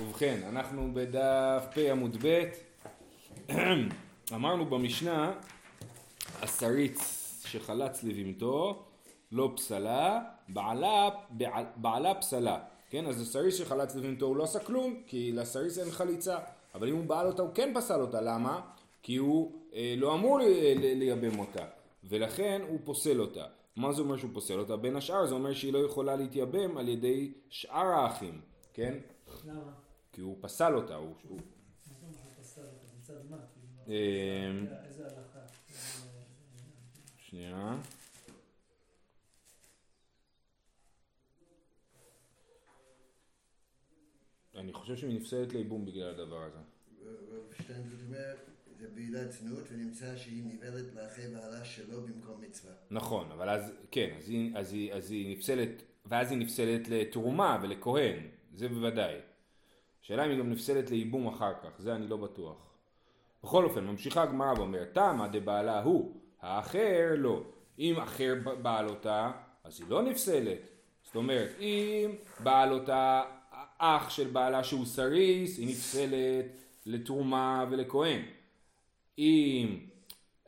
ובכן, אנחנו בדף פ עמוד ב', אמרנו במשנה, השריץ שחלץ לבהמתו לא פסלה, בעלה, בעל, בעלה פסלה, כן? אז השריץ שחלץ לבהמתו הוא לא עשה כלום, כי לשריץ אין חליצה, אבל אם הוא בעל אותה הוא כן פסל אותה, למה? כי הוא אה, לא אמור לייבם אותה, ולכן הוא פוסל אותה. מה זה אומר שהוא פוסל אותה? בין השאר זה אומר שהיא לא יכולה להתייבם על ידי שאר האחים, כן? למה? כי הוא פסל אותה, הוא... הוא... מה זאת אומרת שהוא פסל אותה? מצד מה? איזה הלכה? שנייה. אני חושב שהיא נפסלת לייבום בגלל הדבר הזה. רב שטיינזלד אומר, זה בעילת זנות ונמצא שהיא נבעלת לאחרי בעלה שלו במקום מצווה. נכון, אבל אז, כן, אז היא, אז היא, אז היא נפסלת, ואז היא נפסלת לתרומה ולכהן, זה בוודאי. השאלה אם היא גם נפסלת לייבום אחר כך, זה אני לא בטוח. בכל אופן, ממשיכה הגמרא ואומרת, תמה דבעלה הוא, האחר לא. אם אחר בעל אותה, אז היא לא נפסלת. זאת אומרת, אם בעל אותה אח של בעלה שהוא סריס, היא נפסלת לתרומה ולכהן. אם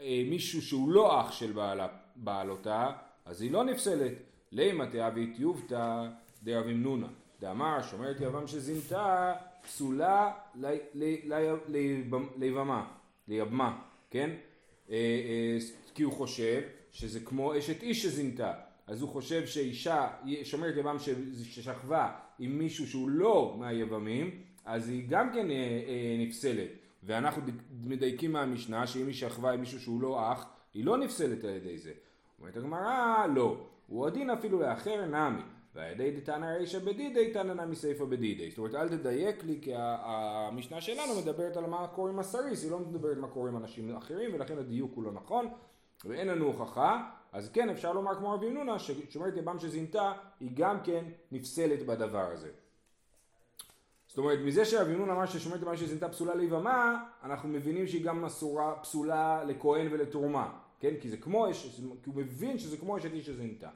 אה, מישהו שהוא לא אח של בעלה, בעל אותה, אז היא לא נפסלת. לימא תאבית יובתא דאבים נונה. דאמר שומרת יבם שזינתה פסולה ליבמה, ליבמה, כן? אה, אה, כי הוא חושב שזה כמו אשת איש שזינתה. אז הוא חושב שאישה שומרת יבם ששכבה עם מישהו שהוא לא מהיבמים, אז היא גם כן אה, נפסלת. ואנחנו מדייקים מהמשנה שאם היא שכבה עם מישהו שהוא לא אח, היא לא נפסלת על ידי זה. אומרת הגמרא, לא. הוא הדין אפילו לאחר נמי. ועל ידי דתנא רישא בדידי תנא נמי סיפא בדידי. זאת אומרת, אל תדייק לי, כי המשנה שלנו מדברת על מה קורה עם הסריס, היא לא מדברת מה קורה עם אנשים אחרים, ולכן הדיוק הוא לא נכון, ואין לנו הוכחה. אז כן, אפשר לומר כמו רבי נונה, ששומרת יבם שזינתה, היא גם כן נפסלת בדבר הזה. זאת אומרת, מזה שרבי נון אמר ששומרת יבם שזינתה פסולה ליבמה, אנחנו מבינים שהיא גם אסורה, פסולה לכהן ולתרומה, כן? כי זה כמו אש, כי הוא מבין שזה כמו אשת איש שזינתה.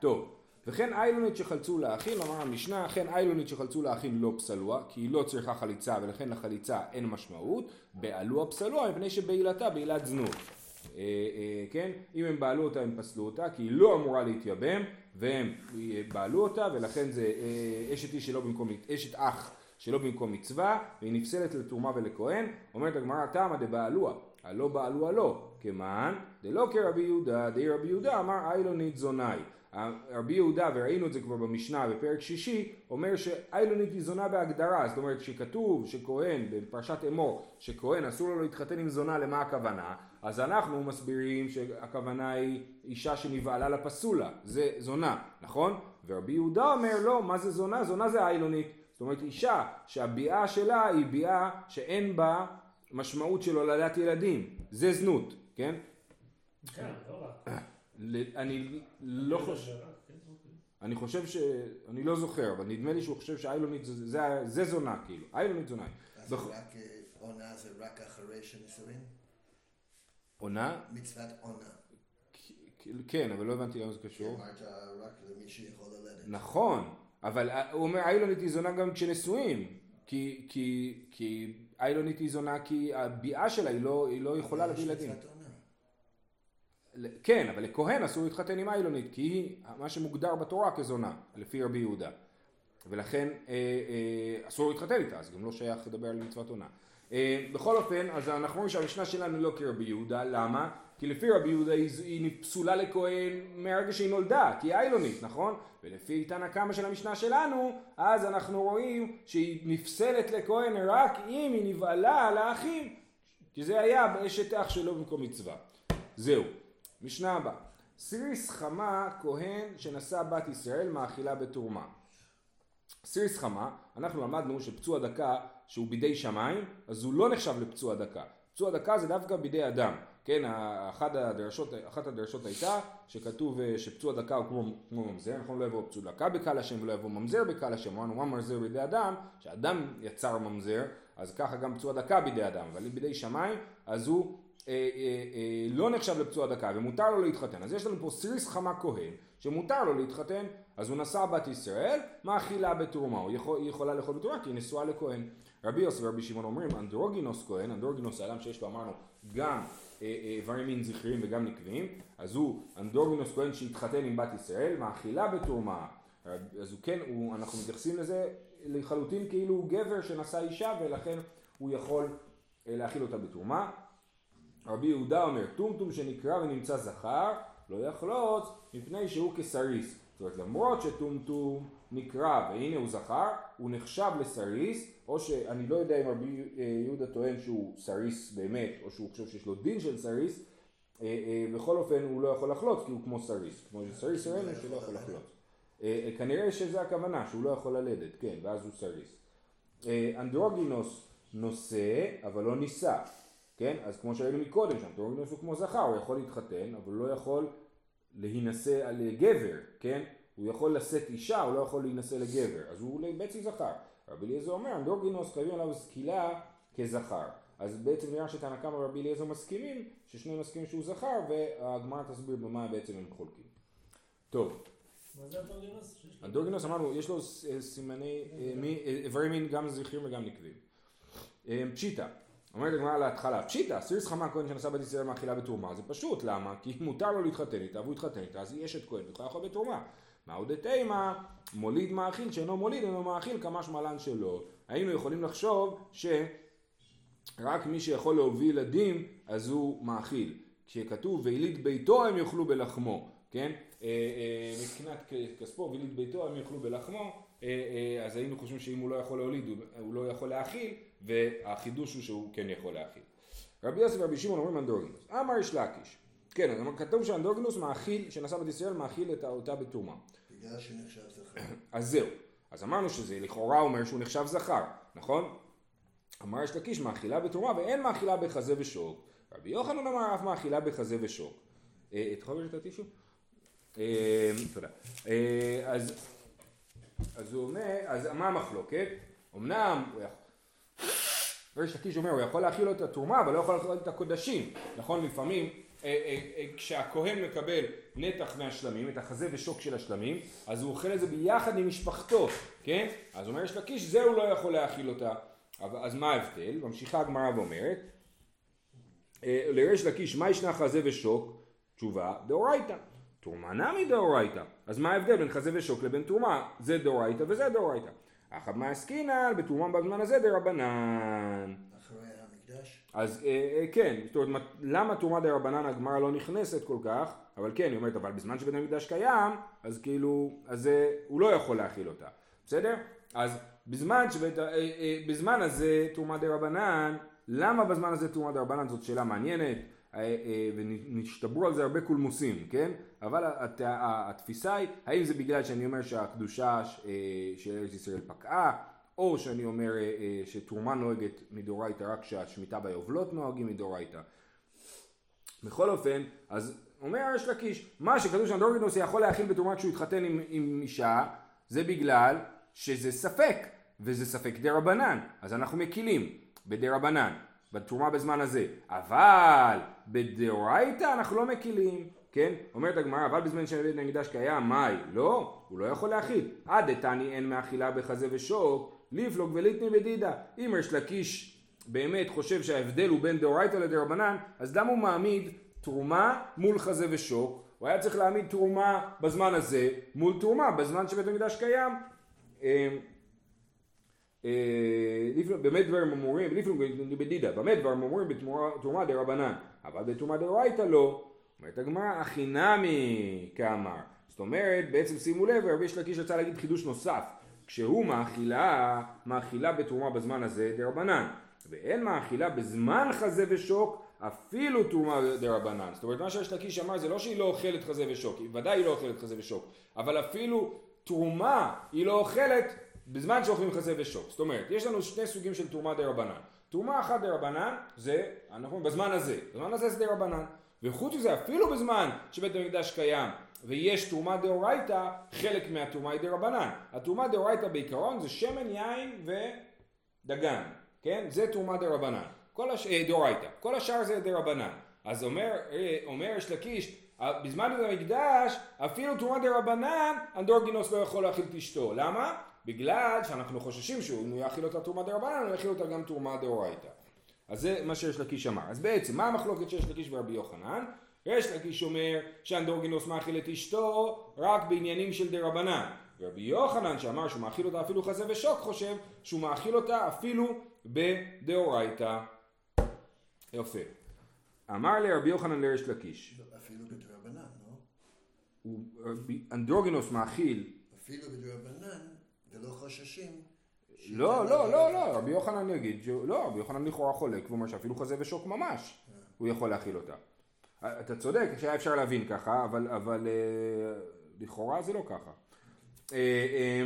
טוב, וכן איילונית שחלצו לאחים, אמר המשנה, אכן איילונית שחלצו לאחים לא פסלוה, כי היא לא צריכה חליצה ולכן לחליצה אין משמעות, בעלוה פסלוה מפני שבעילתה בעילת זנות. אה, אה, כן? אם הם בעלו אותה הם פסלו אותה, כי היא לא אמורה להתייבם, והם בעלו אותה, ולכן זה אה, אשת איש שלא במקום, אשת אח שלא במקום מצווה, והיא נפסלת לתרומה ולכהן, אומרת הגמרא תמא דבעלוה, הלא בעלוה לא, כמען דלא כרבי יהודה, די רבי יהודה אמר איילונית זונאי. רבי יהודה, וראינו את זה כבר במשנה בפרק שישי, אומר שאיילונית היא זונה בהגדרה, זאת אומרת שכתוב שכהן בפרשת אמור, שכהן אסור לו להתחתן עם זונה, למה הכוונה? אז אנחנו מסבירים שהכוונה היא אישה שנבעלה לפסולה, זה זונה, נכון? ורבי יהודה אומר לא, מה זה זונה? זונה זה איילונית. זאת אומרת אישה שהביאה שלה היא ביאה שאין בה משמעות של הולדת ילדים, זה זנות, כן? כן, לא רק. ל- אני לא חושב, כן, אוקיי. אני חושב ש... אני לא זוכר, אבל נדמה לי שהוא חושב שאיילונית זה, זה, זה זונה כאילו, איילונית זונה. אז רק אה, עונה זה רק אחרי שנישואין? עונה? מצוות עונה. כן, אבל לא הבנתי למה זה קשור. אמרת רק למי שיכול ללדת. נכון, אבל הוא אומר איילונית היא זונה גם כשנשואים, כי, כי, כי איילונית היא זונה כי הביאה שלה היא לא, לא יכולה להביא ילדים. כן, אבל לכהן אסור להתחתן עם איילונית, כי היא מה שמוגדר בתורה כזונה, לפי רבי יהודה. ולכן אה, אה, אסור להתחתן איתה, אז גם לא שייך לדבר על מצוות עונה. אה, בכל אופן, אז אנחנו רואים שהמשנה שלנו לא כרבי יהודה, למה? כי לפי רבי יהודה היא, היא פסולה לכהן מהרגע שהיא נולדה, כי היא איילונית, נכון? ולפי תנא קמא של המשנה שלנו, אז אנחנו רואים שהיא נפסלת לכהן רק אם היא נבעלה לאחים, כי זה היה באשת אח שלו במקום מצווה. זהו. משנה הבאה. סיריס חמה כהן שנשא בת ישראל מאכילה בתרומה. סיריס חמה, אנחנו למדנו שפצוע דקה שהוא בידי שמיים, אז הוא לא נחשב לפצוע דקה. פצוע דקה זה דווקא בידי אדם. כן, אחת הדרשות, אחת הדרשות הייתה שכתוב אה, שפצוע דקה הוא כמו, כמו ממזר, נכון? לא יבוא פצוע דקה בקהל השם ולא יבוא ממזר בקהל השם, אמרנו מה ממזר בידי אדם, שאדם יצר ממזר, אז ככה גם פצוע דקה בידי אדם, אבל בידי שמיים, אז הוא לא נחשב לפצוע דקה ומותר לו להתחתן. אז יש לנו פה סיריס חמה כהן, שמותר לו להתחתן, אז הוא נשא בת ישראל, מאכילה בתרומה, הוא יכול, היא יכולה לאכול בתרומה כי היא נשואה לכהן. רבי יוסף ורבי שמעון אומרים אנדרוגינוס כהן, אנדרוגינוס האדם שיש לו אמרנו גם אה, אה, איברים מין זכריים וגם נקביים, אז הוא אנדרוגינוס כהן שהתחתן עם בת ישראל, מאכילה בתרומה. אז הוא כן, הוא, אנחנו מתייחסים לזה לחלוטין כאילו הוא גבר שנשא אישה ולכן הוא יכול אה, להאכיל אותה בתרומה. רבי יהודה אומר, טומטום שנקרא ונמצא זכר, לא יחלוץ מפני שהוא כסריס. זאת אומרת, למרות שטומטום נקרא והנה הוא זכר, הוא נחשב לסריס, או שאני לא יודע אם רבי אה, יהודה טוען שהוא סריס באמת, או שהוא חושב שיש לו דין של סריס, אה, אה, בכל אופן הוא לא יכול לחלוץ כי הוא כמו סריס, כמו שסריס ראינו שלא יכול לחלוץ. כנראה שזה הכוונה, שהוא לא יכול ללדת, כן, ואז הוא סריס. אנדרוגינוס נושא, אבל לא נישא, כן? אז כמו שראינו מקודם, שאנדרוגינוס הוא כמו זכר, הוא יכול להתחתן, אבל הוא לא יכול להינשא על גבר, כן? הוא יכול לשאת אישה, הוא לא יכול להינשא לגבר, אז הוא בעצם זכר. רבי אליעזר אומר, אנדרוגינוס חייבים עליו סקילה כזכר. אז בעצם נראה שתנא קמא ורבי אליעזר מסכימים, ששניהם מסכימים שהוא זכר, והגמרא תסביר במה בעצם הם חולקים. טוב. מה זה אנדרוגינוס? אנדרוגינוס אמרנו, יש לו סימני, אה, אה, איברי מין גם זכרים וגם נקבים. אה, פשיטא. אומרת הגמרא להתחלה, פשיטא, סירס חמה כהן שנשא בת ישראל מאכילה בתרומה, זה פשוט, למה? כי מותר לו להתחתן איתה, והוא התחתן איתה, אז היא אשת כהן, ויכולה לאכול בתרומה. מה עוד תימה, מוליד מאכיל שאינו מוליד אינו מאכיל כמה שמלן שלו. היינו יכולים לחשוב שרק מי שיכול להוביל ילדים אז הוא מאכיל. כשכתוב ויליד ביתו הם יאכלו בלחמו, כן? אה, אה, מבחינת כספו ויליד ביתו הם יאכלו בלחמו, אה, אז היינו חושבים שאם הוא לא יכול להוליד הוא לא יכול להאכיל, והחידוש הוא שהוא כן יכול להאכיל. רבי יוסף ורבי שמעון אומרים אנדרוגינוס, אמר יש לקיש, כן, כתוב שאנדרוגינוס מאכיל, שנשא בת ישראל מאכיל את אותה בתרומה. בגלל שנחשב זכר. אז זהו. אז אמרנו שזה לכאורה אומר שהוא נחשב זכר, נכון? אמר יש לקיש מאכילה בתרומה ואין מאכילה בחזה ושוק. רבי יוחנן אמר אף מאכילה בחזה ושוק. אה, את יכולה את הטישו? אה, תודה. אה, אז אז הוא אומר, אז מה המחלוקת? אמנם. ריש לקיש אומר, הוא יכול להכיל את התרומה, אבל לא יכול להכיל את הקודשים. נכון, לפעמים אה, אה, אה, כשהכהן מקבל נתח מהשלמים, את החזה ושוק של השלמים, אז הוא אוכל את זה ביחד עם משפחתו, כן? אז אומר יש לקיש, זה הוא לא יכול להאכיל אותה. אז מה ההבדל? ממשיכה הגמרא ואומרת, לריש לקיש, מה ישנה חזה ושוק? תשובה, דאורייתא. תרומה נמי דאורייתא. אז מה ההבדל בין חזה ושוק לבין תרומה? זה דאורייתא וזה דאורייתא. אחת מה עסקינן בתרומה בזמן הזה דרבנן. אז אה, אה, כן, זאת אומרת, למה תרומה דה רבנן הגמרא לא נכנסת כל כך, אבל כן, היא אומרת, אבל בזמן שבית המקדש קיים, אז כאילו, אז אה, הוא לא יכול להכיל אותה, בסדר? אז בזמן, שבית, אה, אה, בזמן הזה תרומה דה רבנן, למה בזמן הזה תרומה דה רבנן זאת שאלה מעניינת, ונשתברו על זה הרבה קולמוסים, כן? אבל הת, התפיסה היא, האם זה בגלל שאני אומר שהקדושה אה, של ארץ ישראל פקעה, או שאני אומר אה, אה, שתרומה נוהגת מדאורייתא רק שהשמיטה ביובלות נוהגים מדאורייתא. בכל אופן, אז אומר יש לקיש, מה שכתוב שאנדרוגינוס יכול להכיל בתרומה כשהוא התחתן עם, עם אישה, זה בגלל שזה ספק, וזה ספק דה רבנן, אז אנחנו מקילים בדה רבנן, בתרומה בזמן הזה, אבל בדאורייתא אנחנו לא מקילים, כן? אומרת הגמרא, אבל בזמן שבית המקדש קיים, מאי? לא, הוא לא יכול להכיל. עד דתני אין מאכילה בחזה ושוק, ליפלוג וליטני בדידה. אם יש לקיש באמת חושב שההבדל הוא בין דאורייתא לדרבנן, אז למה הוא מעמיד תרומה מול חזה ושוק? הוא היה צריך להעמיד תרומה בזמן הזה מול תרומה בזמן שבית המקדש קיים. אה, באמת דברים אמורים, לפלוג בדידה, באמת דברים אמורים בתרומה דרבנן, אבל בתרומה דאורייתא לא. אומרת הגמרא, הכי נמי כאמר. זאת אומרת, בעצם שימו לב, רבי יש לקיש רצה להגיד חידוש נוסף. כשהוא מאכילה, מאכילה בתרומה בזמן הזה דרבנן, ואין מאכילה בזמן חזה ושוק אפילו תרומה דרבנן. זאת אומרת מה שיש לקיש אמר זה לא שהיא לא אוכלת חזה ושוק, היא ודאי לא אוכלת חזה ושוק, אבל אפילו תרומה היא לא אוכלת בזמן שאוכלים חזה ושוק. זאת אומרת, יש לנו שני סוגים של תרומה דרבנן. תרומה אחת דרבנן זה, אנחנו בזמן הזה, בזמן הזה זה דרבנן. וחוץ מזה אפילו בזמן שבית המקדש קיים ויש תרומה דאורייתא, חלק מהתרומה היא דרבנן. התרומה דאורייתא בעיקרון זה שמן, יין ודגן, כן? זה תרומה דרבנן. כל הש... אה, דאורייתא. כל השאר זה דרבנן. אז אומר, אה, אומר יש לקיש, בזמן המקדש, אפילו תרומה דה רבנן, אנדרוגינוס לא יכול להאכיל את אשתו. למה? בגלל שאנחנו חוששים שאם הוא יאכיל אותה תרומה דה רבנן, הוא יאכיל אותה גם תרומה דאורייתא. אז זה מה שיש לקיש אמר. אז בעצם, מה המחלוקת שיש לקיש ורבי יוחנן? יש לקיש אומר שאנדרוגינוס מאכיל את אשתו רק בעניינים של דה רבנן. רבי יוחנן שאמר שהוא מאכיל אותה אפילו חזה ושוק חושב שהוא מאכיל אותה אפילו בדאורייתא. יפה. אמר לרבי יוחנן לריש לקיש. אפילו בדרבנן, לא? אנדרוגינוס מאכיל אפילו בדרבנן, ולא חוששים. לא, לא, לא, לא, רבי יוחנן יגיד, לא, רבי יוחנן לכאורה חולק, והוא אומר שאפילו חזה ושוק ממש, הוא יכול להכיל אותה. אתה צודק שהיה אפשר להבין ככה, אבל, אבל אה, לכאורה זה לא ככה. אה, אה,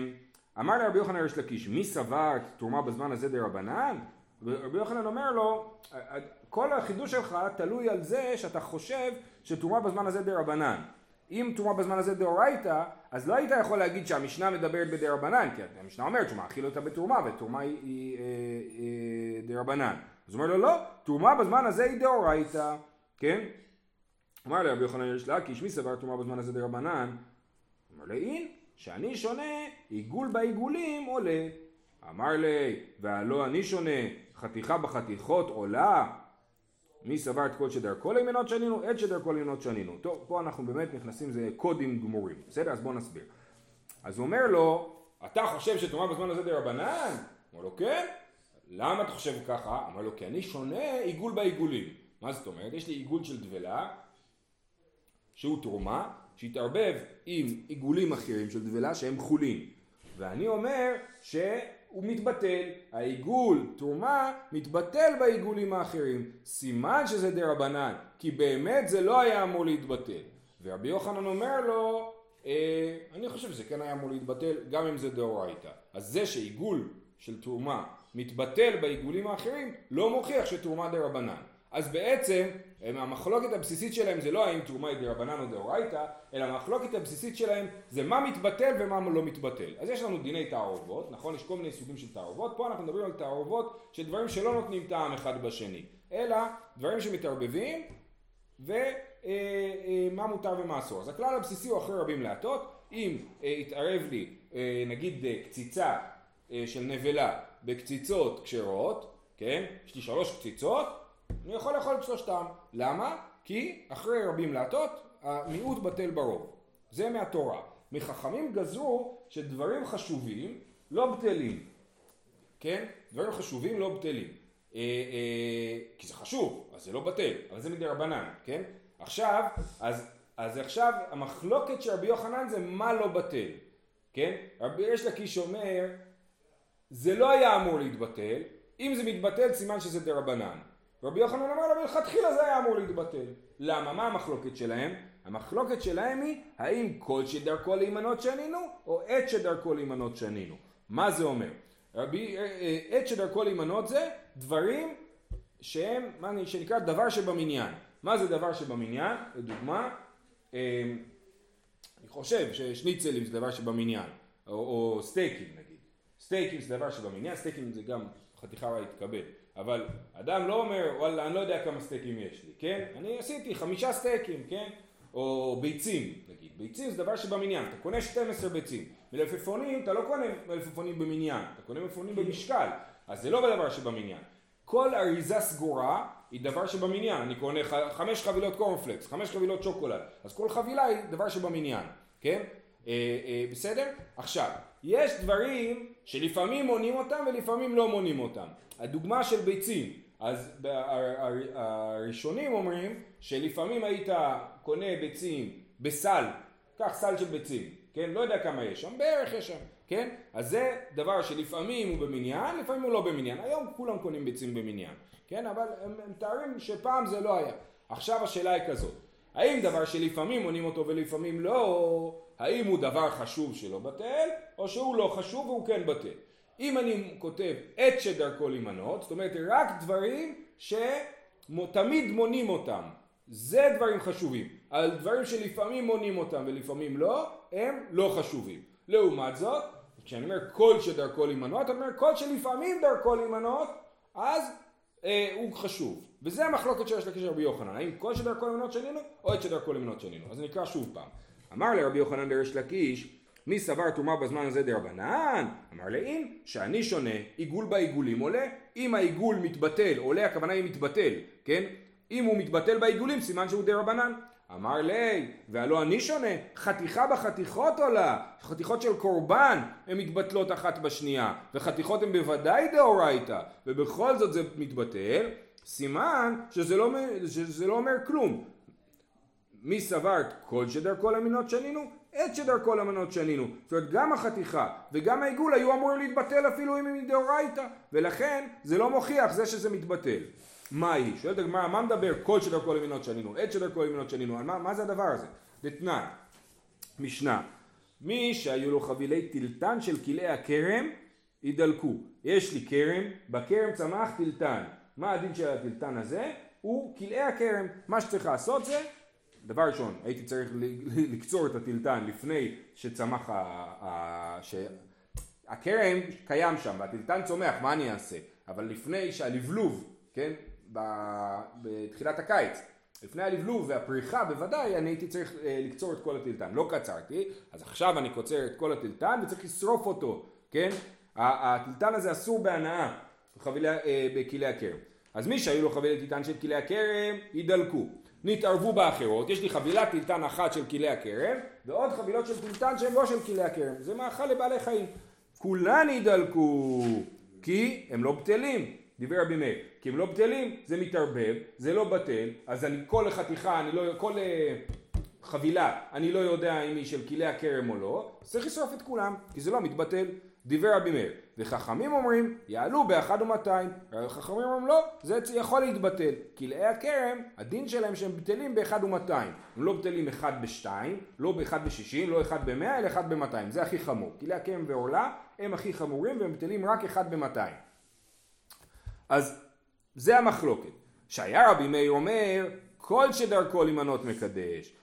אמר לרבי יוחנן ריש לקיש, מי סבר תרומה בזמן הזה דרבנן? רבי יוחנן אומר לו, "אה, כל החידוש שלך תלוי על זה שאתה חושב שתרומה בזמן הזה דרבנן. אם תרומה בזמן הזה דאורייתא, אז לא היית יכול להגיד שהמשנה מדברת בדרבנן, כי המשנה אומרת שהוא מאכיל אותה בתרומה, ותרומה היא, היא אה, אה, דרבנן. אז הוא אומר לו, לא, תרומה בזמן הזה היא דאורייתא, כן? אמר לרבי יוחנן יש לקיש, מי סבר תרומה בזמן הזה דרבנן? אמר אין, שאני שונה, עיגול בעיגולים עולה. אמר לי, והלא אני שונה, חתיכה בחתיכות עולה. מי סבר את כל שדרכו לימנות שנינו, את שדרכו לימנות שנינו. טוב, פה אנחנו באמת נכנסים, זה קודים גמורים. בסדר? אז בואו נסביר. אז הוא אומר לו, אתה חושב שתרומה בזמן הזה דרבנן? אמר לו, כן. למה אתה חושב ככה? אמר לו, כי אני שונה עיגול בעיגולים. מה זאת אומרת? יש לי עיגול של דבלה, שהוא תרומה, שהתערבב עם עיגולים אחרים של דבלה שהם חולין. ואני אומר שהוא מתבטל, העיגול, תרומה, מתבטל בעיגולים האחרים. סימן שזה דה רבנן, כי באמת זה לא היה אמור להתבטל. ורבי יוחנן אומר לו, אה, אני חושב שזה כן היה אמור להתבטל, גם אם זה דאורייתא. אז זה שעיגול של תרומה מתבטל בעיגולים האחרים, לא מוכיח שתרומה רבנן. אז בעצם הם, המחלוקת הבסיסית שלהם זה לא האם תרומה היא דרבנן או דאורייתא, אלא המחלוקת הבסיסית שלהם זה מה מתבטל ומה לא מתבטל. אז יש לנו דיני תערובות, נכון? יש כל מיני סוגים של תערובות, פה אנחנו מדברים על תערובות של דברים שלא נותנים טעם אחד בשני, אלא דברים שמתערבבים ומה מותר ומה אסור. אז הכלל הבסיסי הוא אחרי רבים להטות, אם אה, יתערב לי אה, נגיד אה, קציצה אה, של נבלה בקציצות כשרות, כן? יש לי שלוש קציצות, אני יכול לאכול את שלושתם. למה? כי אחרי רבים להטות, המיעוט בטל ברוב. זה מהתורה. מחכמים גזרו שדברים חשובים לא בטלים. כן? דברים חשובים לא בטלים. אה, אה, כי זה חשוב, אז זה לא בטל, אבל זה מדי רבנן, כן? עכשיו, אז, אז עכשיו המחלוקת של רבי יוחנן זה מה לא בטל, כן? רבי יש לקיש אומר, זה לא היה אמור להתבטל, אם זה מתבטל סימן שזה דה רבנן. רבי יוחנן אומר לו מלכתחילה זה היה אמור להתבטל. למה? מה המחלוקת שלהם? המחלוקת שלהם היא האם כל שדרכו להימנות שנינו או עת שדרכו להימנות שנינו. מה זה אומר? רבי, אה, אה, עת שדרכו להימנות זה דברים שהם, מה שנקרא דבר שבמניין. מה זה דבר שבמניין? לדוגמה, אה, אני חושב ששניצלים זה דבר שבמניין, או, או סטייקים נגיד. סטייקים זה דבר שבמניין, סטייקים זה גם חתיכה רעה יתקבל. אבל אדם לא אומר, וואלה, אני לא יודע כמה סטייקים יש לי, כן? אני עשיתי חמישה סטייקים, כן? או ביצים, נגיד. ביצים זה דבר שבמניין, אתה קונה 12 ביצים. מלפפונים, אתה לא קונה מלפפונים במניין, אתה קונה מלפפונים במשקל. אז זה לא בדבר שבמניין. כל אריזה סגורה היא דבר שבמניין. אני קונה חמש חבילות קורנפלקס, חמש חבילות שוקולד. אז כל חבילה היא דבר שבמניין, כן? אה, אה, בסדר? עכשיו, יש דברים שלפעמים מונים אותם ולפעמים לא מונים אותם. הדוגמה של ביצים, אז הראשונים אומרים שלפעמים היית קונה ביצים בסל, קח סל של ביצים, כן? לא יודע כמה יש שם, בערך יש שם, כן? אז זה דבר שלפעמים הוא במניין, לפעמים הוא לא במניין. היום כולם קונים ביצים במניין, כן? אבל הם, מתארים שפעם זה לא היה. עכשיו השאלה היא כזאת, האם דבר שלפעמים מונים אותו ולפעמים לא, האם הוא דבר חשוב שלא בטל, או שהוא לא חשוב והוא כן בטל. אם אני כותב את שדרכו להימנות, זאת אומרת רק דברים שתמיד מונים אותם, זה דברים חשובים. על דברים שלפעמים מונים אותם ולפעמים לא, הם לא חשובים. לעומת זאת, כשאני אומר כל שדרכו להימנות, אני אומר כל שלפעמים דרכו להימנות, אז אה, הוא חשוב. וזה המחלוקת שיש לקשר רבי יוחנן, האם כל שדרכו למנות שנינו, או את שדרכו למנות שנינו. אז נקרא שוב פעם. אמר לרבי יוחנן דרש לקיש, מי סבר תרומה בזמן הזה דרבנן? אמר לאין, שאני שונה, עיגול בעיגולים עולה, אם העיגול מתבטל, עולה הכוונה היא מתבטל, כן? אם הוא מתבטל בעיגולים סימן שהוא דרבנן. אמר לי, והלא אני שונה, חתיכה בחתיכות עולה, חתיכות של קורבן הן מתבטלות אחת בשנייה, וחתיכות הן בוודאי דאורייתא, ובכל זאת זה מתבטל, סימן שזה לא, שזה לא אומר כלום. מי סבר כל שדרכו למינות שנינו? את שדרכו למנות שנינו. זאת אומרת גם החתיכה וגם העיגול היו אמורים להתבטל אפילו אם הם מדאורייתא, ולכן זה לא מוכיח זה שזה מתבטל. מה היא? שואלת הגמרא, מה מדבר כל שדרכו למינות שנינו, עת שדרכו למינות שנינו, מה, מה זה הדבר הזה? דתנן, משנה, מי שהיו לו חבילי טילטן של כלאי הכרם, ידלקו. יש לי כרם, בכרם צמח טילטן. מה הדין של הטילטן הזה? הוא כלאי הכרם. מה שצריך לעשות זה, דבר ראשון, הייתי צריך לקצור את הטילטן לפני שצמח ה... ה... ש... הכרם קיים שם והטילטן צומח, מה אני אעשה? אבל לפני שהלבלוב, כן, בתחילת הקיץ. לפני הלבלוב והפריחה בוודאי אני הייתי צריך אה, לקצור את כל הטילטן, לא קצרתי, אז עכשיו אני קוצר את כל הטילטן וצריך לשרוף אותו, כן? הטילטן הזה אסור בהנאה אה, בכלי הכרם. אז מי שהיו לו חבילי טילטן של כלי הכרם, ידלקו. נתערבו באחרות, יש לי חבילת טילטן אחת של כלי הכרם ועוד חבילות של טילטן שהן לא של כלי הכרם, זה מאכל לבעלי חיים. כולן ידלקו כי הם לא בטלים, דיבר רבי מאיר, כי הם לא בטלים, זה מתערבב, זה לא בטל, אז אני כל חתיכה, אני לא, כל uh, חבילה, אני לא יודע אם היא של כלי הכרם או לא, צריך לשרוף את כולם, כי זה לא מתבטל. דיבר רבי מאיר, וחכמים אומרים, יעלו באחד ומאתיים, וחכמים אומרים לא, זה יכול להתבטל, כלאי הכרם, הדין שלהם שהם בטלים באחד ומאתיים, הם לא בטלים אחד בשתיים, לא באחד בשישים, לא אחד במאה, אלא אחד במאתיים, זה הכי חמור, כלאי הכרם ועולה הם הכי חמורים והם בטלים רק אחד במאתיים. אז זה המחלוקת. שהיה רבי מאיר אומר, כל שדרכו להימנות מקדש.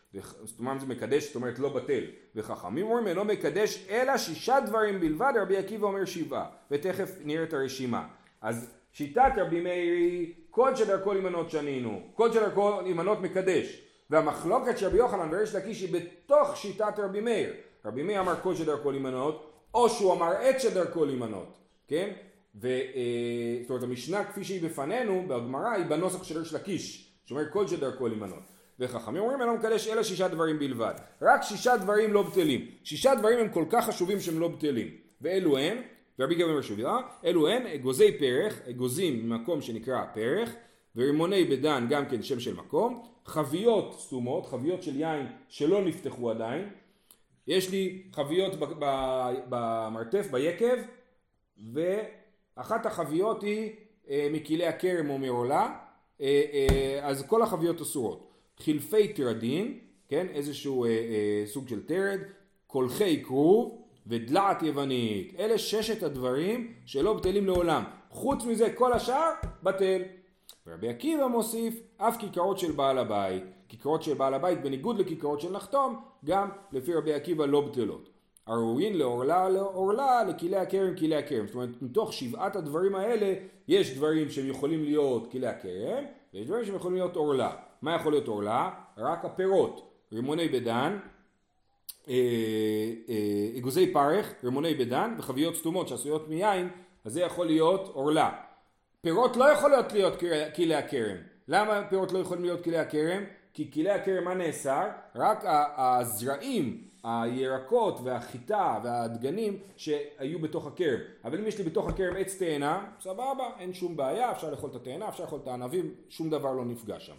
זאת אומרת זה מקדש, זאת אומרת לא בטל. וחכמים אומרים אינו מקדש אלא שישה דברים בלבד, רבי עקיבא אומר שבעה. ותכף נראה את הרשימה. אז שיטת רבי מאיר היא כל שדרכו להימנות שנינו, כל שדרכו להימנות מקדש. והמחלוקת של רבי יוחנן וריש לקיש היא בתוך שיטת רבי מאיר. רבי מאיר אמר כל שדרכו להימנות, או שהוא אמר עת שדרכו להימנות, כן? ו, אה, אומרת המשנה כפי שהיא בפנינו בגמרא היא בנוסח של ריש לקיש שאומר כל שדרכו להימנות וחכמים אומרים אני לא מקדש אלא שישה דברים בלבד. רק שישה דברים לא בטלים. שישה דברים הם כל כך חשובים שהם לא בטלים. ואלו הם ורבי גבי אומר שוב אלו הם אגוזי פרח אגוזים ממקום שנקרא פרח ורימוני בדן גם כן שם של מקום חביות סתומות חביות של יין שלא נפתחו עדיין. יש לי חביות במרתף ביקב ו... אחת החביות היא אה, מכלי הכרם או מעולה, אה, אה, אז כל החביות אסורות. חילפי טרדין, כן, איזשהו אה, אה, סוג של טרד, קולחי כרוב ודלעת יוונית. אלה ששת הדברים שלא בטלים לעולם. חוץ מזה כל השאר בטל. ורבי עקיבא מוסיף אף כיכרות של בעל הבית. כיכרות של בעל הבית בניגוד לכיכרות של נחתום, גם לפי רבי עקיבא לא בטלות. הראויים לעורלה לעורלה לכלי הכרם כלי הכרם. זאת אומרת מתוך שבעת הדברים האלה יש דברים שהם יכולים להיות כלי הכרם ויש דברים שהם יכולים להיות עורלה. מה יכול להיות עורלה? רק הפירות. רימוני בדן, אה, אה, אגוזי פרך, רימוני בדן וחביות סתומות שעשויות מיין אז זה יכול להיות עורלה. פירות לא יכול להיות להיות כלי הכרם. למה פירות לא יכולים להיות כלי הכרם? כי כלי הכרם מה נאסר? רק הזרעים הירקות והחיטה והדגנים שהיו בתוך הכרם. אבל אם יש לי בתוך הכרם עץ תאנה, סבבה, אין שום בעיה, אפשר לאכול את התאנה, אפשר לאכול את הענבים, שום דבר לא נפגע שם.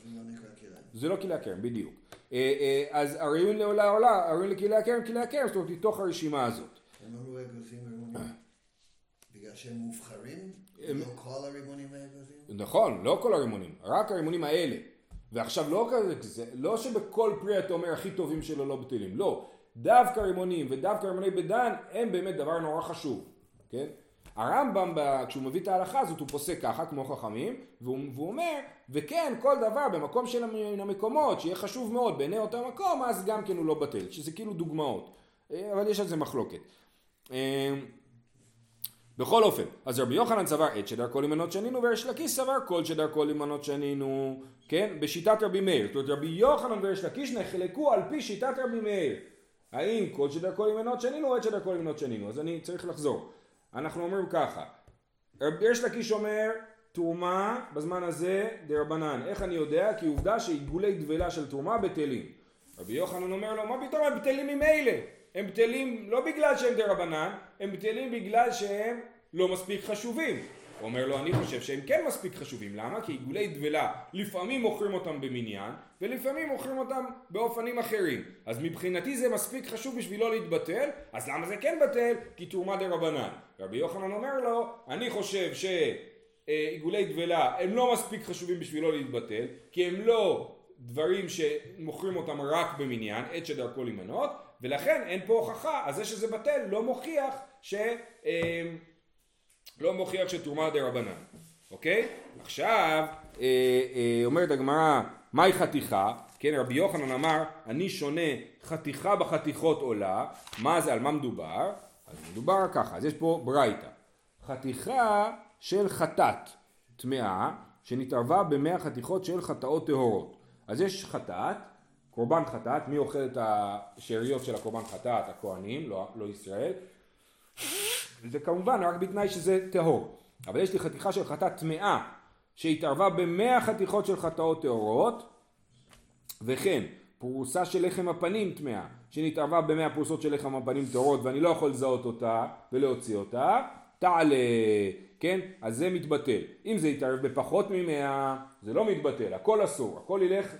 זה לא לא כלי הכרם, בדיוק. אה, אה, אז הראיון לעולה עולה, הראיון לכלי הכרם, כלי הכרם, זאת אומרת, מתוך הרשימה הזאת. בגלל שהם מובחרים? לא כל הרימונים האגוזים? נכון, לא כל הרימונים, רק הרימונים האלה. ועכשיו לא כזה, לא שבכל פרי אתה אומר הכי טובים שלו לא בטלים, לא. דווקא רימונים ודווקא רימוני בדן הם באמת דבר נורא חשוב, כן? הרמב"ם כשהוא מביא את ההלכה הזאת הוא פוסק ככה כמו חכמים והוא, והוא אומר וכן כל דבר במקום של המקומות שיהיה חשוב מאוד בעיני אותו מקום אז גם כן הוא לא בטל שזה כאילו דוגמאות אבל יש על זה מחלוקת אה, בכל אופן, אז רבי יוחנן סבר עת שדרכו למנות שנינו וריש לקיש סבר כל שדרכו למנות שנינו, כן? בשיטת רבי מאיר. זאת אומרת רבי יוחנן וריש לקיש נחלקו על פי שיטת רבי מאיר. האם כל שדרכו למנות שנינו או עת שדרכו למנות שנינו? אז אני צריך לחזור. אנחנו אומרים ככה, ריש לקיש אומר תרומה בזמן הזה דרבנן. איך אני יודע? כי עובדה שעיגולי דבלה של תרומה בטלים. רבי יוחנן אומר לו, מה פתאום הם בטלים ממילא? הם בטלים לא בגלל שהם דרבנן, הם בטלים בגלל שהם לא מספיק חשובים. הוא אומר לו, אני חושב שהם כן מספיק חשובים. למה? כי עיגולי דבלה, לפעמים מוכרים אותם במניין, ולפעמים מוכרים אותם באופנים אחרים. אז מבחינתי זה מספיק חשוב בשביל לא להתבטל, אז למה זה כן בטל? כי תרומה דרבנן. רבי יוחנן אומר לו, אני חושב שעיגולי דבלה הם לא מספיק חשובים בשביל לא להתבטל, כי הם לא דברים שמוכרים אותם רק במניין, עת שדרכו להימנות, ולכן אין פה הוכחה, אז זה שזה בטל לא מוכיח ש... אה, לא מוכיח שתרומה דה רבנן, אוקיי? עכשיו, אה, אה, אומרת הגמרא, מהי חתיכה? כן, רבי יוחנן אמר, אני שונה חתיכה בחתיכות עולה, מה זה, על מה מדובר? אז מדובר ככה, אז יש פה ברייתא. חתיכה של חטאת טמאה, שנתערבה במאה חתיכות של חטאות טהורות. אז יש חטאת, קורבן חטאת, מי אוכל את השאריות של הקורבן חטאת? הכהנים, לא, לא ישראל. וזה כמובן רק בתנאי שזה טהור. אבל יש לי חתיכה של חטאת טמאה שהתערבה במאה חתיכות של חטאות טהורות וכן פרוסה של לחם הפנים טמאה שנתערבה במאה פרוסות של לחם הפנים טהורות ואני לא יכול לזהות אותה ולהוציא אותה תעלה, כן? אז זה מתבטל. אם זה יתערב בפחות ממאה זה לא מתבטל, הכל אסור, הכל ילך,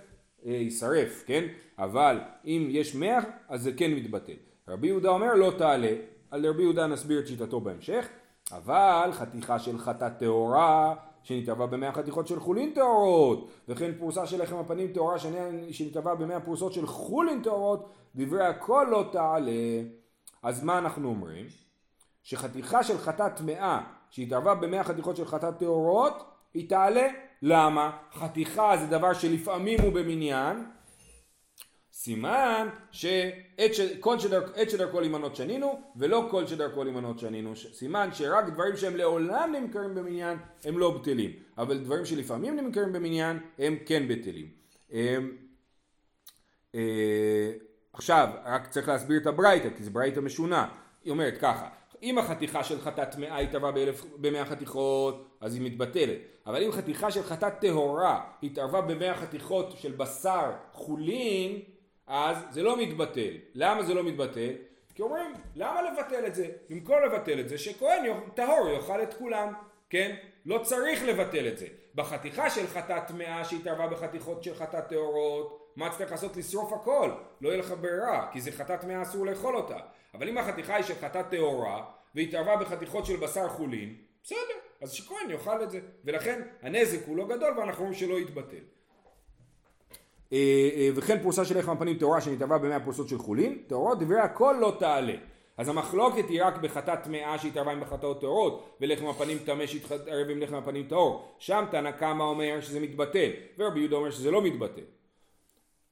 אה, יישרף, כן? אבל אם יש מאה אז זה כן מתבטל. רבי יהודה אומר לא תעלה, על רבי יהודה נסביר את שיטתו בהמשך, אבל חתיכה של חטאת טהורה שנתעבה במאה חתיכות של חולין טהורות, וכן פרוסה של לחם הפנים טהורה שנתעבה במאה פרוסות של חולין טהורות, דברי הכל לא תעלה. אז מה אנחנו אומרים? שחתיכה של חטאת טמאה שהתערבה במאה חתיכות של חטאת טהורות, היא תעלה. למה? חתיכה זה דבר שלפעמים הוא במניין, סימן שכל שדרכו להימנות שנינו ולא כל שדרכו להימנות שנינו. סימן שרק דברים שהם לעולם נמכרים במניין הם לא בטלים. אבל דברים שלפעמים נמכרים במניין הם כן בטלים. אמ, אה, עכשיו רק צריך להסביר את הברייתא כי זה ברייתא משונה. היא אומרת ככה אם החתיכה של חטאת טמאה התערבה במאה חתיכות אז היא מתבטלת. אבל אם חתיכה של חטאת טהורה התערבה במאה חתיכות של בשר חולין אז זה לא מתבטל. למה זה לא מתבטל? כי אומרים, למה לבטל את זה? במקום לבטל את זה, שכהן טהור יאכל את כולם, כן? לא צריך לבטל את זה. בחתיכה של חטאת טמאה שהתערבה בחתיכות של חטאת טהורות, מה צריך לעשות? לשרוף הכל. לא יהיה לך ברירה, כי זה חטאת טמאה אסור לאכול אותה. אבל אם החתיכה היא של חטאת טהורה, והתערבה בחתיכות של בשר חולין, בסדר, אז שכהן יאכל את זה. ולכן הנזק הוא לא גדול ואנחנו אומרים שלא יתבטל. אה, אה, וכן פרוסה של לחם הפנים טהורה שנתעבה במאה פרוסות של חולין, טהורות דברי הכל לא תעלה. אז המחלוקת היא רק בחטאת טמאה שהתערבה עם בחטאות טהורות ולחם הפנים טמא שהתערב עם לחם הפנים טהור. שם תנא קמא אומר שזה מתבטל ורבי יהודה אומר שזה לא מתבטל.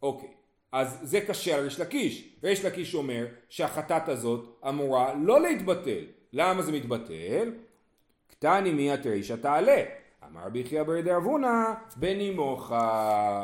אוקיי, אז זה קשה על ריש לקיש. ריש לקיש אומר שהחטאת הזאת אמורה לא להתבטל. למה זה מתבטל? קטני מי התרישא תעלה. אמר רבי חייא ברי דרבונה בנימוכה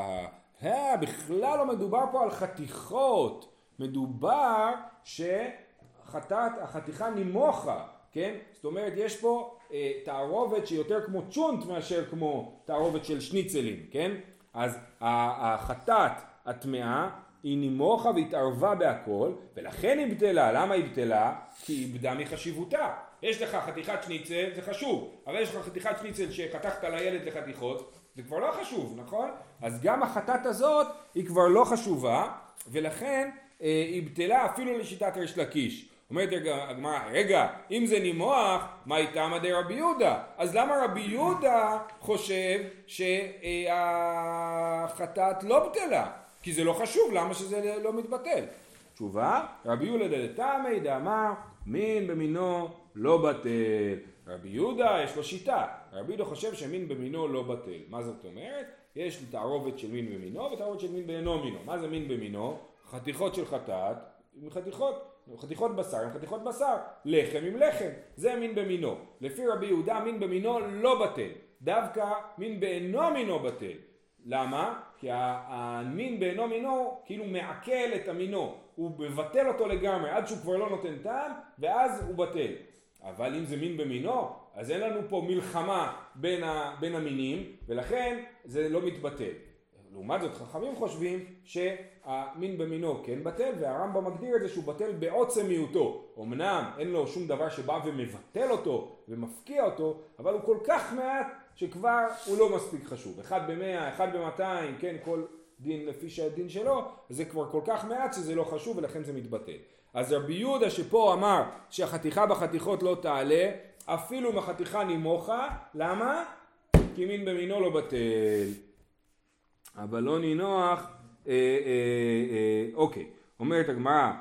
אה, בכלל לא מדובר פה על חתיכות, מדובר שחטאת, החתיכה נימוכה, כן? זאת אומרת יש פה אה, תערובת שיותר כמו צ'ונט מאשר כמו תערובת של שניצלים, כן? אז החטאת הטמאה היא נימוכה והתערבה בהכל ולכן היא בטלה, למה היא בטלה? כי היא איבדה מחשיבותה יש לך חתיכת שניצל זה חשוב אבל יש לך חתיכת שניצל שחתכת לילד לחתיכות זה כבר לא חשוב, נכון? אז גם החטאת הזאת היא כבר לא חשובה, ולכן אה, היא בטלה אפילו לשיטת ריש לקיש. אומרת הגמרא, רגע, אם זה נימוח, מה איתה מדי רבי יהודה? אז למה רבי יהודה חושב שהחטאת לא בטלה? כי זה לא חשוב, למה שזה לא מתבטל? תשובה, רבי יהודה דתמי דאמר, מין במינו לא בטל. רבי יהודה יש לו שיטה, רבי יהודה חושב שמין במינו לא בטל. מה זאת אומרת? יש תערובת של מין במינו ותערובת של מין באינו מינו. מה זה מין במינו? חתיכות של חטאת עם חתיכות חתיכות בשר עם חתיכות בשר, לחם עם לחם, זה מין במינו. לפי רבי יהודה מין במינו לא בטל, דווקא מין באינו מינו בטל. למה? כי המין באינו מינו כאילו מעכל את המינו, הוא מבטל אותו לגמרי עד שהוא כבר לא נותן טעם ואז הוא בטל. אבל אם זה מין במינו, אז אין לנו פה מלחמה בין, ה, בין המינים ולכן זה לא מתבטל. לעומת זאת חכמים חושבים שהמין במינו כן בטל והרמב"ם מגדיר את זה שהוא בטל בעוצם מיעוטו. אמנם אין לו שום דבר שבא ומבטל אותו ומפקיע אותו, אבל הוא כל כך מעט שכבר הוא לא מספיק חשוב. אחד במאה, אחד במאתיים, כן, כל דין לפי שהדין שלו, זה כבר כל כך מעט שזה לא חשוב ולכן זה מתבטל. אז רבי יהודה שפה אמר שהחתיכה בחתיכות לא תעלה, אפילו אם החתיכה נימוכה, למה? כי מין במינו לא בטל. אבל לא נינוח, אה, אה, אה, אוקיי, אומרת הגמרא,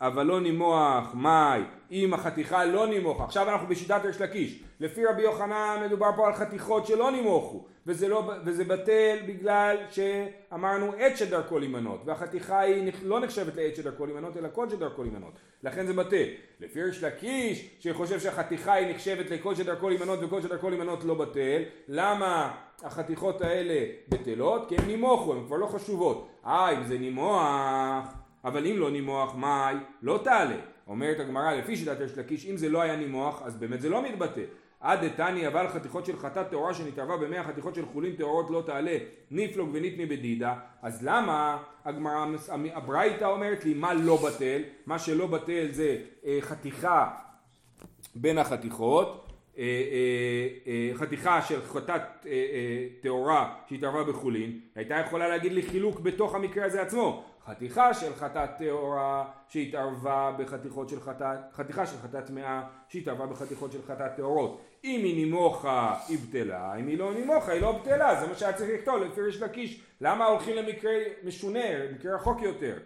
אבל לא נימוח, מאי, אם החתיכה לא נימוחה, עכשיו אנחנו בשיטת ריש לקיש, לפי רבי יוחנן מדובר פה על חתיכות שלא נימוכו, וזה, לא, וזה בטל בגלל שאמרנו עת שדרכו להימנות, והחתיכה היא לא נחשבת לעת שדרכו להימנות, אלא קוד שדרכו להימנות, לכן זה בטל. לפי ריש לקיש, שחושב שהחתיכה היא נחשבת לקוד שדרכו להימנות וקוד שדרכו להימנות לא בטל, למה החתיכות האלה בטלות? כי הן נימוכו, הן כבר לא חשובות. אה, אם זה נימוח, אבל אם לא נימוח, מאי, לא תעלה. אומרת הגמרא, לפי שיטת יש לקיש, אם זה לא היה נימוח, אז באמת זה לא מתבטא. עד דתני אבל חתיכות של חטאת טהורה שנתערבה במאה חתיכות של חולין טהורות לא תעלה ניפלוג וניתני בדידה. אז למה הגמרא, הברייתא אומרת לי מה לא בטל? מה שלא בטל זה אה, חתיכה בין החתיכות אה, אה, אה, חתיכה של חטאת טהורה שהתערבה בחולין. הייתה יכולה להגיד לי חילוק בתוך המקרה הזה עצמו חתיכה של חטאת טהורה שהתערבה בחתיכות של חטאת, חתיכה של חטאת טמאה שהתערבה בחתיכות של חטאת טהורות. אם היא נימוכה היא בטלה, אם היא לא נימוכה היא לא בטלה, זה מה שהיה צריך לכתוב לפי ריש לקיש. למה הולכים למקרה משונה, מקרה רחוק יותר?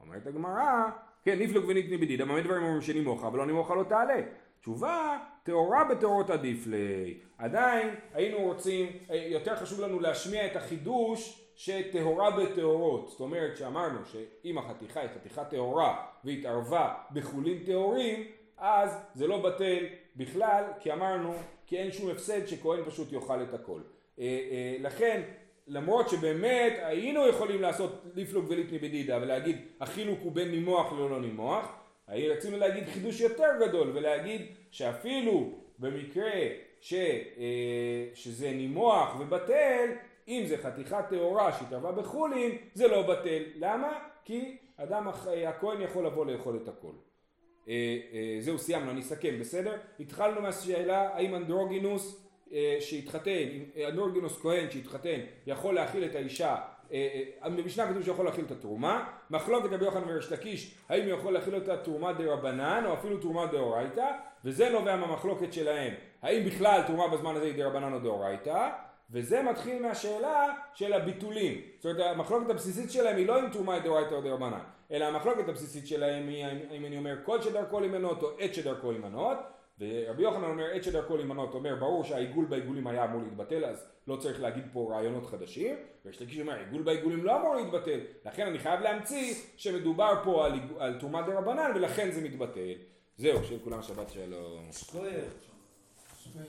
אומרת הגמרא, כן, נפלוג וניתני בדידה, מה דברים אומרים שנימוכה, אבל לא נימוכה לא תעלה. תשובה, טהורה בטהורות עדיף לי. עדיין היינו רוצים, יותר חשוב לנו להשמיע את החידוש שטהורה בטהורות, זאת אומרת שאמרנו שאם החתיכה היא חתיכה טהורה והתערבה בחולין טהורים, אז זה לא בטל בכלל, כי אמרנו כי אין שום הפסד שכהן פשוט יאכל את הכל. אה, אה, לכן, למרות שבאמת היינו יכולים לעשות ליפלוג וליטני בדידה ולהגיד החילוק הוא בין נימוח ללא נימוח, רצינו להגיד חידוש יותר גדול ולהגיד שאפילו במקרה ש, אה, שזה נימוח ובטל, אם זה חתיכה טהורה שהתערבה בחולין, זה לא בטל. למה? כי אדם, הכהן יכול לבוא לאכול את הכל. אה, אה, זהו, סיימנו, אני אסכם, בסדר? התחלנו מהשאלה האם אנדרוגינוס אה, שהתחתן, אנדרוגינוס כהן שהתחתן, יכול להאכיל את האישה במשנה כתוב שיכול להכיל את התרומה, מחלוקת רבי יוחנן וריש לקיש האם הוא יכול להכיל אותה תרומה דה רבנן או אפילו תרומה דאורייתא וזה נובע מהמחלוקת שלהם האם בכלל תרומה בזמן הזה היא דה רבנן או דאורייתא וזה מתחיל מהשאלה של הביטולים. זאת אומרת, המחלוקת הבסיסית שלהם היא לא אם היא דאורייתא או דרבנן, אלא המחלוקת הבסיסית שלהם היא אם אני אומר קוד שדרכו להימנות או עת שדרכו להימנות, ורבי יוחנן אומר עת שדרכו להימנות, אומר ברור שהעיגול בעיגולים היה אמור להתבטל, אז לא צריך להגיד פה רעיונות חדשים, ויש לקיש שאומר עיגול בעיגולים לא אמור להתבטל, לכן אני חייב להמציא שמדובר פה על, תרומה דרבנן ולכן זה מתבטל. זהו, שיהיה לכולם שבת שלום.